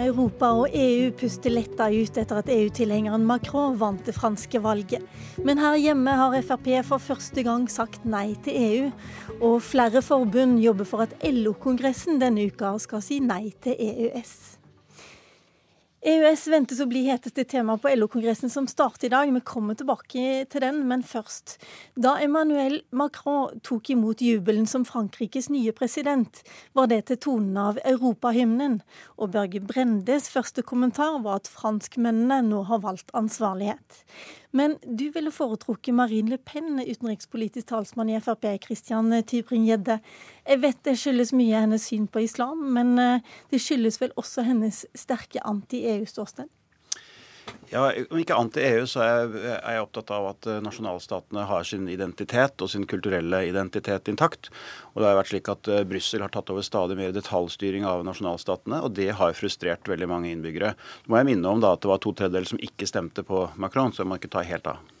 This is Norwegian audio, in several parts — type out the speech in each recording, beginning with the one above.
Europa og EU puster letta ut etter at EU-tilhengeren Macron vant det franske valget. Men her hjemme har Frp for første gang sagt nei til EU. Og flere forbund jobber for at LO-kongressen denne uka skal si nei til EØS. EØS ventes å bli heteste tema på LO-kongressen som starter i dag. Vi kommer tilbake til den, men først. Da Emmanuel Macron tok imot jubelen som Frankrikes nye president, var det til tonen av europahymnen. Og Børge Brendes første kommentar var at franskmennene nå har valgt ansvarlighet. Men du ville foretrukket Marine Le Pen, utenrikspolitisk talsmann i Frp, Christian Tybring-Gjedde. Jeg vet det skyldes mye hennes syn på islam, men eh, det skyldes vel også hennes sterke anti-EU-ståsted? Ja, Om ikke anti-EU, så er jeg, opptatt av at eh, nasjonalstatene har sin identitet og sin kulturelle identitet intakt. Og det har vært slik at uh, Brussel har tatt over stadig mer detaljstyring av nasjonalstatene, og det har frustrert veldig mange innbyggere. Så må jeg minne om da at det var to tredjedeler som ikke stemte på Macron, så jeg må ikke ta helt av.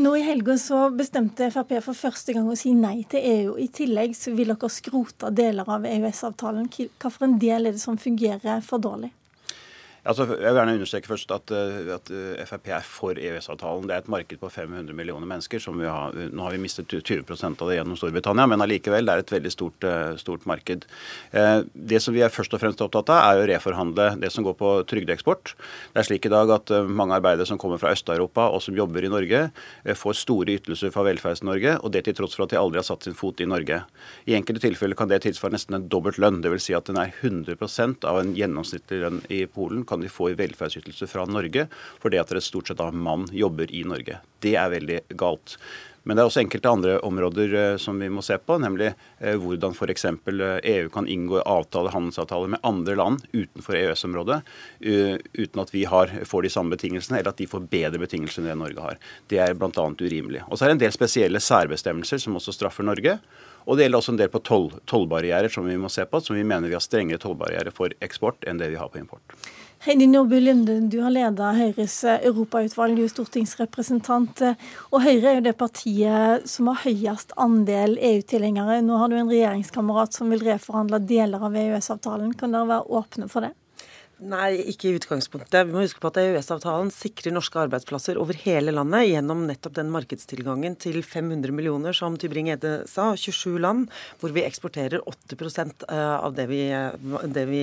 Nå I helga så bestemte Frp for første gang å si nei til EU. I tillegg så vil dere skrote deler av EØS-avtalen. Hvilken del er det som fungerer for dårlig? Altså, jeg vil gjerne understreke først at, eh, at eh, Frp er for EØS-avtalen. Det er et marked på 500 millioner mennesker. som vi har, Nå har vi mistet 20% av det gjennom Storbritannia, men allikevel det er et veldig stort, eh, stort marked. Det som vi er først og fremst opptatt av, er å reforhandle det som går på trygdeeksport. Det er slik i dag at mange arbeidere som kommer fra Øst-Europa og som jobber i Norge, får store ytelser fra Velferds-Norge, og det til tross for at de aldri har satt sin fot i Norge. I enkelte tilfeller kan det tilsvare nesten en dobbelt lønn. Dvs. Si at den er 100% av en gjennomsnittlig lønn i Polen kan de få i velferdsytelser fra Norge fordi at det stort sett av mann jobber i Norge. Det er veldig galt. Men det er også enkelte andre områder eh, som vi må se på, nemlig eh, hvordan f.eks. EU eh, e kan inngå avtale, handelsavtaler med andre land utenfor EØS-området uten at vi har, får de samme betingelsene, eller at de får bedre betingelser enn det Norge har. Det er bl.a. urimelig. Og så er det en del spesielle særbestemmelser som også straffer Norge. Og det gjelder også en del på tollbarrierer som vi må se på, som vi mener vi har strengere tollbarrierer for eksport enn det vi har på import. Heidi Nordby Lunde, du har leda Høyres europautvalg, du er stortingsrepresentant. Og Høyre er jo det partiet som har høyest andel EU-tilhengere. Nå har du en regjeringskamerat som vil reforhandle deler av EØS-avtalen. Kan dere være åpne for det? Nei, ikke i utgangspunktet. Vi må huske på at EØS-avtalen sikrer norske arbeidsplasser over hele landet gjennom nettopp den markedstilgangen til 500 millioner, som Tybring-Gjedde sa, 27 land, hvor vi eksporterer 80 eh, av det vi, det vi,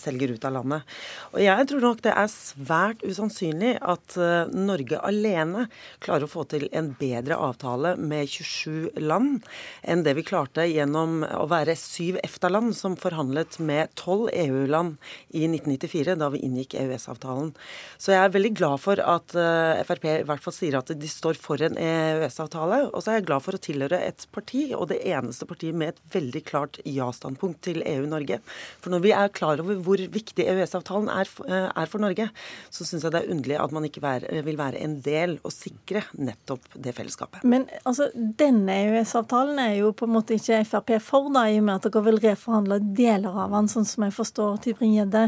selger ut av landet. Og Jeg tror nok det er svært usannsynlig at eh, Norge alene klarer å få til en bedre avtale med 27 land enn det vi klarte gjennom å være syv EFTA-land som forhandlet med tolv EU-land i 1994. 1994, da vi inngikk EØS-avtalen. Så jeg er veldig glad for at uh, Frp i hvert fall sier at de står for en EØS-avtale. Og så er jeg glad for å tilhøre et parti, og det eneste partiet med et veldig klart ja-standpunkt til EU-Norge. For når vi er klar over hvor viktig EØS-avtalen er, uh, er, for Norge, så syns jeg det er underlig at man ikke vil være en del og sikre nettopp det fellesskapet. Men altså, denne EØS-avtalen er jo på en måte ikke Frp for, da, i og med at dere vil reforhandle deler av den, sånn som jeg forstår Tybring-Gjedde.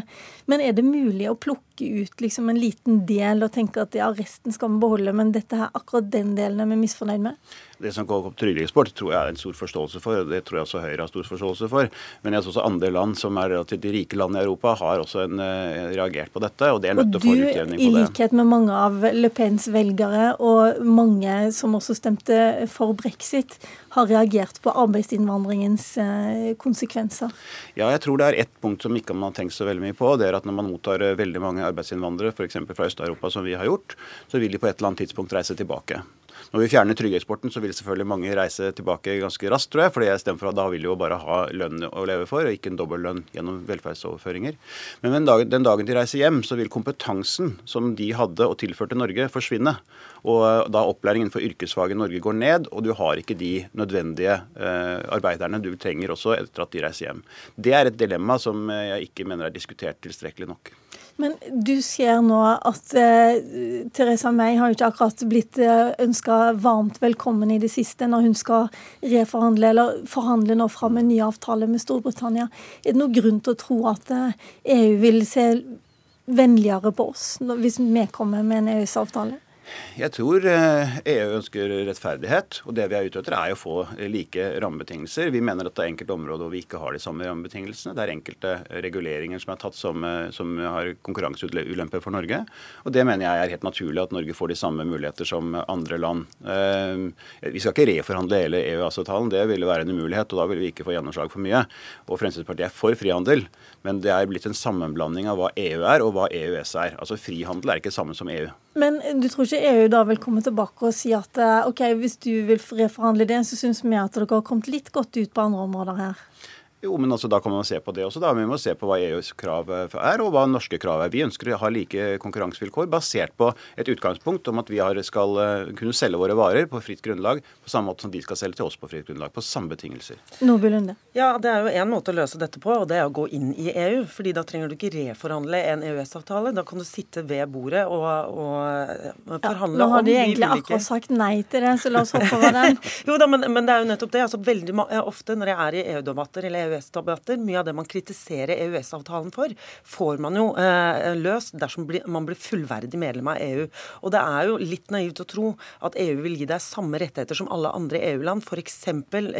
Men er det mulig å plukke ut liksom en liten del og tenke at ja, resten skal vi beholde, men dette her, akkurat den delen er vi misfornøyd med? Det som går på trygdeeksport, tror jeg er en stor forståelse for. og Det tror jeg også Høyre har stor forståelse for. Men jeg tror også andre land som er relativt rike land i Europa, har også en, uh, reagert på dette. Og det er nødt til å få utjevning på det. Og du, i likhet med mange av Le Pens velgere, og mange som også stemte for brexit, har reagert på arbeidsinnvandringens uh, konsekvenser? Ja, jeg tror det er ett punkt som ikke man har tenkt så veldig mye på. Det er at når man mottar eh, veldig mange arbeidsinnvandrere, f.eks. fra Øst-Europa, som vi har gjort, så vil de på et eller annet tidspunkt reise tilbake. Når vi fjerner trygdeeksporten, så vil selvfølgelig mange reise tilbake ganske raskt, tror jeg. for at da vil de jo bare ha lønn å leve for, og ikke en dobbel lønn gjennom velferdsoverføringer. Men den dagen, den dagen de reiser hjem, så vil kompetansen som de hadde og tilførte Norge, forsvinne. Og eh, da opplæringen for yrkesfag i Norge går ned, og du har ikke de nødvendige eh, arbeiderne du trenger også etter at de reiser hjem. Det er et dilemma som jeg ikke mener er diskutert tilstrekkelig nok. Men du ser nå at eh, Teresa May har jo ikke akkurat blitt eh, ønska varmt velkommen i det siste når hun skal reforhandle eller forhandle nå fram en ny avtale med Storbritannia. Er det noen grunn til å tro at eh, EU vil se vennligere på oss hvis vi kommer med en EØS-avtale? Jeg tror EU e ønsker rettferdighet. Og det vi er ute etter, er å få like rammebetingelser. Vi mener at det er enkelte områder hvor vi ikke har de samme rammebetingelsene. Det er enkelte reguleringer som er tatt som, som har konkurranseulemper for Norge. Og det mener jeg er helt naturlig at Norge får de samme muligheter som andre land. Eh, vi skal ikke reforhandle hele EØS-avtalen, det ville være en umulighet. Og da ville vi ikke få gjennomslag for mye. Og Fremskrittspartiet er for frihandel, men det er blitt en sammenblanding av hva EU er og hva EØS er. Altså Frihandel er ikke samme som EU. Men du tror ikke EU da vil komme tilbake og si at eh, ok, hvis du vil reforhandle det, så syns vi at dere har kommet litt godt ut på andre områder her? Jo, men altså, Da kan man se på det også. da. Vi må se på hva EUs krav er, og hva norske krav er. Vi ønsker å ha like konkurransevilkår basert på et utgangspunkt om at vi skal eh, kunne selge våre varer på fritt grunnlag, på samme måte som de skal selge til oss på fritt grunnlag. På samme betingelser. Lunde. Ja, Det er jo én måte å løse dette på, og det er å gå inn i EU. fordi Da trenger du ikke reforhandle en EØS-avtale. Da kan du sitte ved bordet og, og forhandle ja, nå har de egentlig ulike... akkurat sagt nei til det, så la oss hoppe over den. jo da, men, men, det er jo nettopp det. altså veldig Ofte når jeg er i EU-debatter eller EU EØS-debatter. Mye av det man kritiserer EØS-avtalen for, får man jo eh, løst dersom man blir fullverdig medlem av EU. Og det er jo litt naivt å tro at EU vil gi deg samme rettigheter som alle andre EU-land, f.eks.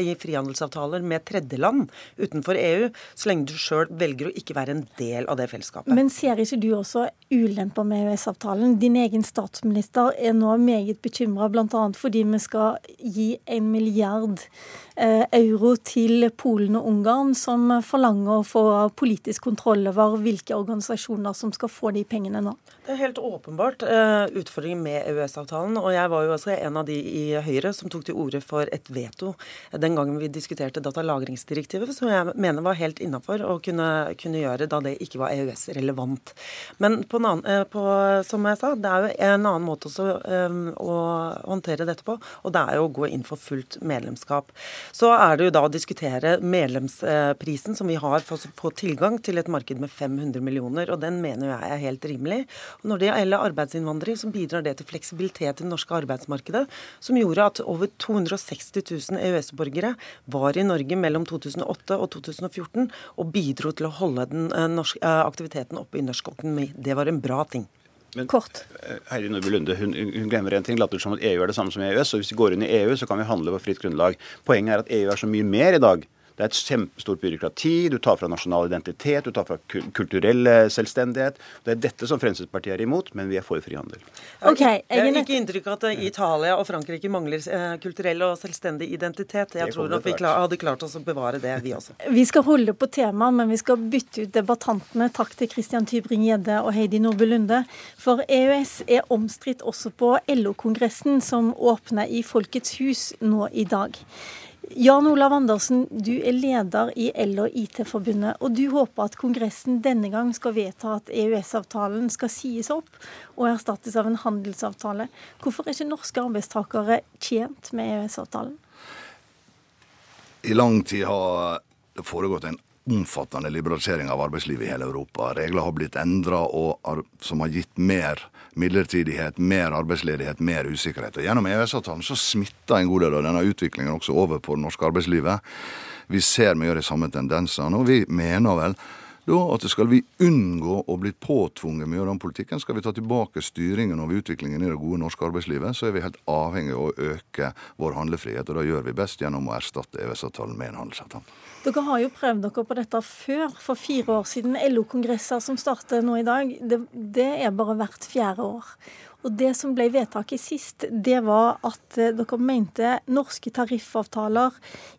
i frihandelsavtaler med tredjeland utenfor EU, så lenge du sjøl velger å ikke være en del av det fellesskapet. Men ser ikke du også ulemper med EØS-avtalen? Din egen statsminister er nå meget bekymra bl.a. fordi vi skal gi en milliard Eh, euro til Polen og Ungarn, som forlanger å få politisk kontroll over hvilke organisasjoner som skal få de pengene nå? Det er helt åpenbart uh, utfordringer med EØS-avtalen. Og jeg var jo også en av de i Høyre som tok til orde for et veto den gangen vi diskuterte datalagringsdirektivet, som jeg mener var helt innafor å kunne, kunne, gjøre da det ikke var EØS-relevant. Men på annen, uh, på, som jeg sa, det er jo en annen måte også, um, å håndtere dette på, og det er jo å gå inn for fullt medlemskap. Så er det jo da å diskutere medlemsprisen som vi har for å få tilgang til et marked med 500 millioner, og den mener jeg er helt rimelig. Og når det gjelder arbeidsinnvandring, så bidrar det til fleksibilitet i det norske arbeidsmarkedet, som gjorde at over 260 000 EØS-borgere var i Norge mellom 2008 og 2014 og bidro til å holde den eh, norske, eh, aktiviteten oppe i norsk økonomi. Det var en bra ting. Men Kort. Eh, Heidi Nordby Lunde hun, hun, glemmer en ting. Later som at EU er det samme som EØS. og Hvis vi går inn i EU, så kan vi handle på fritt grunnlag. Poenget er at EU er så mye mer i dag det er et kjempestort byråkrati. Du tar fra nasjonal identitet, du tar fra kulturell selvstendighet. Det er dette som Fremskrittspartiet er imot, men vi er for frihandel. Okay, jeg har ikke inntrykk av at Italia og Frankrike mangler eh, kulturell og selvstendig identitet. Jeg tror at vi hadde klart oss å bevare det, vi også. Vi skal holde på temaet, men vi skal bytte ut debattantene. Takk til Christian Tybring-Gjedde og Heidi Nordby Lunde. For EØS er omstridt også på LO-kongressen, som åpner i Folkets hus nå i dag. Jan Olav Andersen, du er leder i El- og IT-forbundet, og du håper at Kongressen denne gang skal vedta at EØS-avtalen skal sies opp og erstattes av en handelsavtale. Hvorfor er ikke norske arbeidstakere tjent med EØS-avtalen? I lang tid har det foregått en omfattende liberalisering av arbeidslivet i hele Europa. Regler har blitt endra som har gitt mer midlertidighet, mer arbeidsledighet, mer usikkerhet. Og Gjennom EØS-avtalen så smitter en god del av denne utviklingen også over på det norske arbeidslivet. Vi ser mye av de samme tendensene, og vi mener vel da at skal vi unngå å bli påtvunget mye av den politikken, skal vi ta tilbake styringen over utviklingen i det gode norske arbeidslivet, så er vi helt avhengig av å øke vår handlefrihet. Og det gjør vi best gjennom å erstatte EØS-avtalen med en handelsavtale. Dere har jo prøvd dere på dette før, for fire år siden. LO-kongresser som starter nå i dag, det, det er bare hvert fjerde år. Og Det som ble vedtaket sist, det var at eh, dere mente norske tariffavtaler,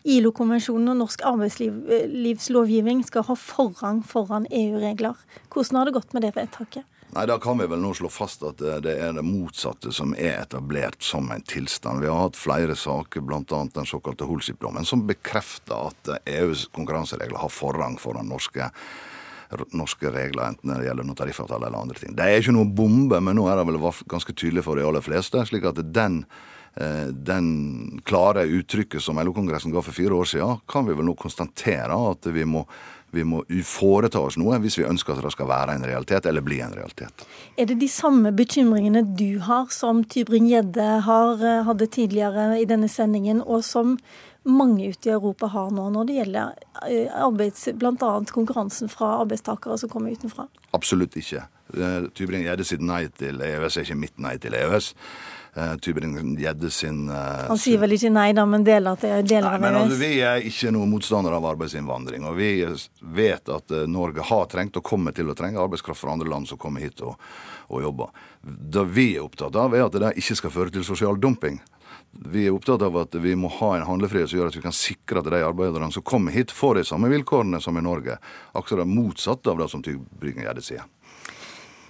ILO-konvensjonen og norsk arbeidslivslovgivning skal ha forrang foran EU-regler. Hvordan har det gått med det vedtaket? Nei, Da kan vi vel nå slå fast at det er det motsatte som er etablert som en tilstand. Vi har hatt flere saker, bl.a. den såkalte Holship-dommen, som bekrefter at EUs konkurranseregler har forrang foran norske norske regler, enten det gjelder noen tariffavtale eller andre ting. Det er ikke noe bombe, men nå er det vel ganske tydelig for de aller fleste. slik at den eh, den klare uttrykket som LO-kongressen ga for fire år siden, kan vi vel nå konstatere at vi må vi må foreta oss noe hvis vi ønsker at det skal være en realitet, eller bli en realitet. Er det de samme bekymringene du har, som Tybring-Gjedde eh, hadde tidligere i denne sendingen, og som mange ute i Europa har nå, når det gjelder eh, arbeids, bl.a. konkurransen fra arbeidstakere som kommer utenfra? Absolutt ikke. Eh, Tybring-Gjedde sitt nei til EØS er ikke mitt nei til EØS. Uh, Tybring-Gjedde sin Han sier vel ikke nei, da, men deler, til, deler nei, av EØS? men Vi er ikke noen motstandere av arbeidsinnvandring. Og vi vet at Norge har trengt og kommer til å trenge arbeidskraft fra andre land som kommer hit og, og jobber. Det vi er opptatt av, er at det ikke skal føre til sosial dumping. Vi er opptatt av at vi må ha en handlefrihet som gjør at vi kan sikre at de arbeiderne som kommer hit, får de samme vilkårene som i Norge. Akkurat motsatt av det som Tybring-Gjedde sier.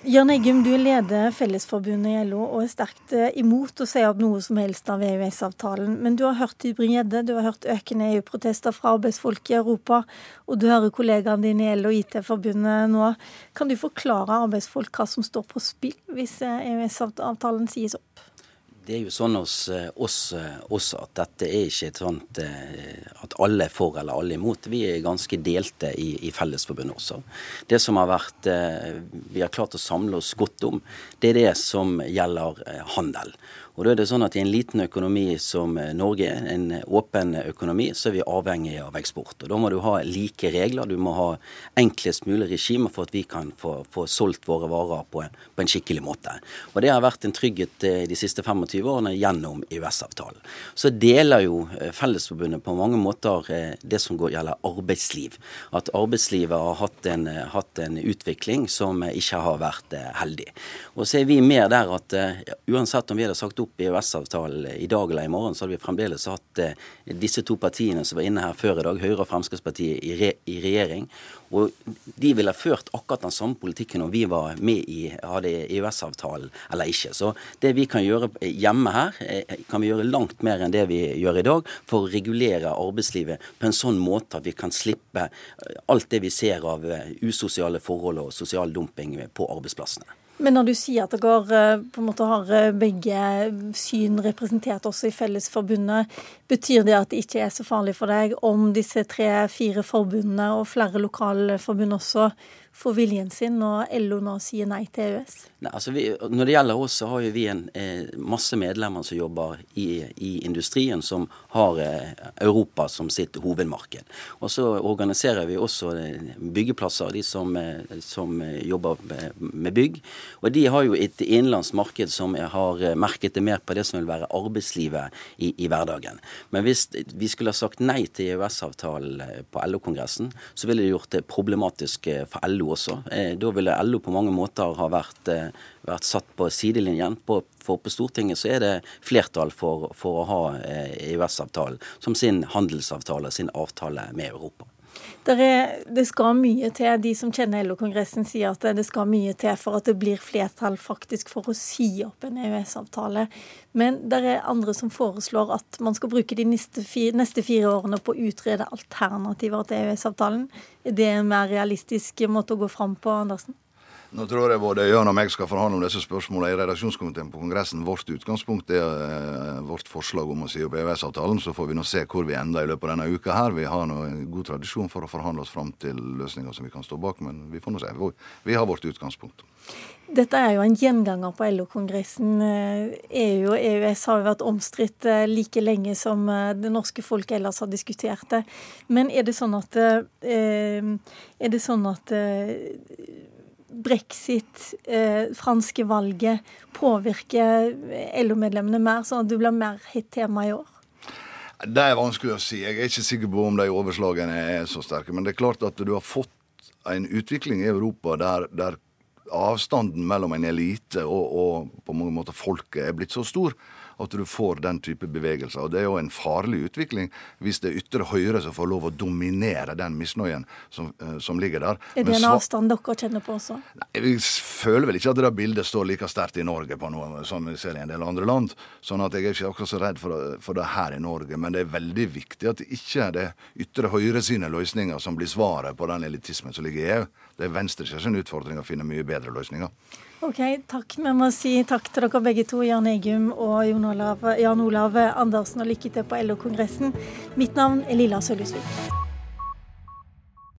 Jørn Eggum, du leder Fellesforbundet i LO og er sterkt eh, imot å si opp noe som helst av EØS-avtalen. Men du har hørt Tybring-Gjedde, du har hørt økende EU-protester fra arbeidsfolk i Europa, og du hører kollegaene dine i LO og IT-forbundet nå. Kan du forklare arbeidsfolk hva som står på spill hvis EØS-avtalen sies opp? Det er jo sånn hos eh, oss eh, også at dette er ikke et sånt eh, at alle er for eller alle imot. Vi er ganske delte i, i Fellesforbundet også. Det som har vært vi har klart å samle oss godt om, det er det som gjelder handel. Og da er det sånn at I en liten økonomi som Norge, en åpen økonomi, så er vi avhengig av eksport. Og Da må du ha like regler. Du må ha enklest mulig regime for at vi kan få, få solgt våre varer på en, på en, skikkelig måte. Og Det har vært en trygghet de siste 25 årene gjennom EØS-avtalen. Så deler jo Fellesforbundet på mange måter det som gjelder arbeidsliv. At arbeidslivet har hatt en, hatt en utvikling som ikke har vært heldig. Og så er vi mer der at uansett om vi hadde sagt opp EØS-avtalen i dag eller i morgen, så hadde vi fremdeles hatt disse to partiene som var inne her før i dag, Høyre og Fremskrittspartiet, i, re i regjering. Og de ville ført akkurat den samme politikken om vi var med i hadde EØS-avtalen eller ikke. Så det vi kan gjøre hjemme her, eh, kan vi gjøre langt mer enn det vi gjør i dag for å regulere arbeidslivet på en sånn måte at vi kan slippe eh, alt det vi ser av usosiale forhold og sosial dumping på arbeidsplassene. Men når du sier at dere eh, på en måte har eh, begge syn representert også i Fellesforbundet, betyr det at det ikke er så farlig for deg om disse tre-fire forbundene og flere lokalforbund også får viljen sin når LO nå sier nei til EØS? Nei, altså vi, når det gjelder oss, så har vi en eh, masse medlemmer som jobber i, i industrien, som har eh, Europa som sitt hovedmarked. Og så organiserer vi også eh, byggeplasser, de som, eh, som eh, jobber med bygg. Og de har jo et innenlands marked som har merket det mer på det som vil være arbeidslivet i, i hverdagen. Men hvis vi skulle ha sagt nei til EØS-avtalen på LO-kongressen, så ville det gjort det problematisk for LO LO også. Eh, da ville LO på mange måter ha vært, eh, vært satt på sidelinjen. På, for på Stortinget så er det flertall for, for å ha EØS-avtalen eh, som sin handelsavtale, sin avtale med Europa. Er, det, skal mye til. De som kjenner LO-kongressen sier at det skal mye til for at det blir flertall faktisk for å si opp en EØS-avtale. Men det er andre som foreslår at man skal bruke de neste fire, neste fire årene på å utrede alternativer til EØS-avtalen. Er det en mer realistisk måte å gå fram på, Andersen? Nå tror jeg både Jørn og meg skal forhandle om disse spørsmålene i redaksjonskomiteen på Kongressen. Vårt utgangspunkt er eh, vårt forslag om å si opp EØS-avtalen. Så får vi nå se hvor vi ender i løpet av denne uka her. Vi har nå en god tradisjon for å forhandle oss fram til løsninger som vi kan stå bak, men vi får nå se. Vi har vårt utgangspunkt. Dette er jo en gjenganger på LO-kongressen. EU og EØS har jo vært omstridt eh, like lenge som eh, det norske folk ellers har diskutert det. Men er det sånn at, er det sånn at brexit, eh, franske valget, påvirker LO-medlemmene mer, sånn at det blir mer hit tema i år? Det er vanskelig å si. Jeg er ikke sikker på om de overslagene er så sterke. Men det er klart at du har fått en utvikling i Europa der, der avstanden mellom en elite og, og på mange måter folket er blitt så stor at du får den type bevegelser. Og Det er jo en farlig utvikling hvis det er ytre høyre som får lov å dominere den misnøyen som, eh, som ligger der. Er det en avstand dere kjenner på også? Nei, Jeg føler vel ikke at det bildet står like sterkt i Norge på noe som vi ser i en del andre land. sånn at jeg er ikke akkurat så redd for, for det her i Norge. Men det er veldig viktig at det ikke er det ytre høyre sine løsninger som blir svaret på den elitismen som ligger i EU. Det er Venstre sin utfordring å finne mye bedre løsninger. Ok, takk. Vi må si takk til dere begge to, Jan Egum og Jan Olav, Jan Olav Andersen, og lykke til på LO-kongressen. Mitt navn er Lilla Sølhusvik.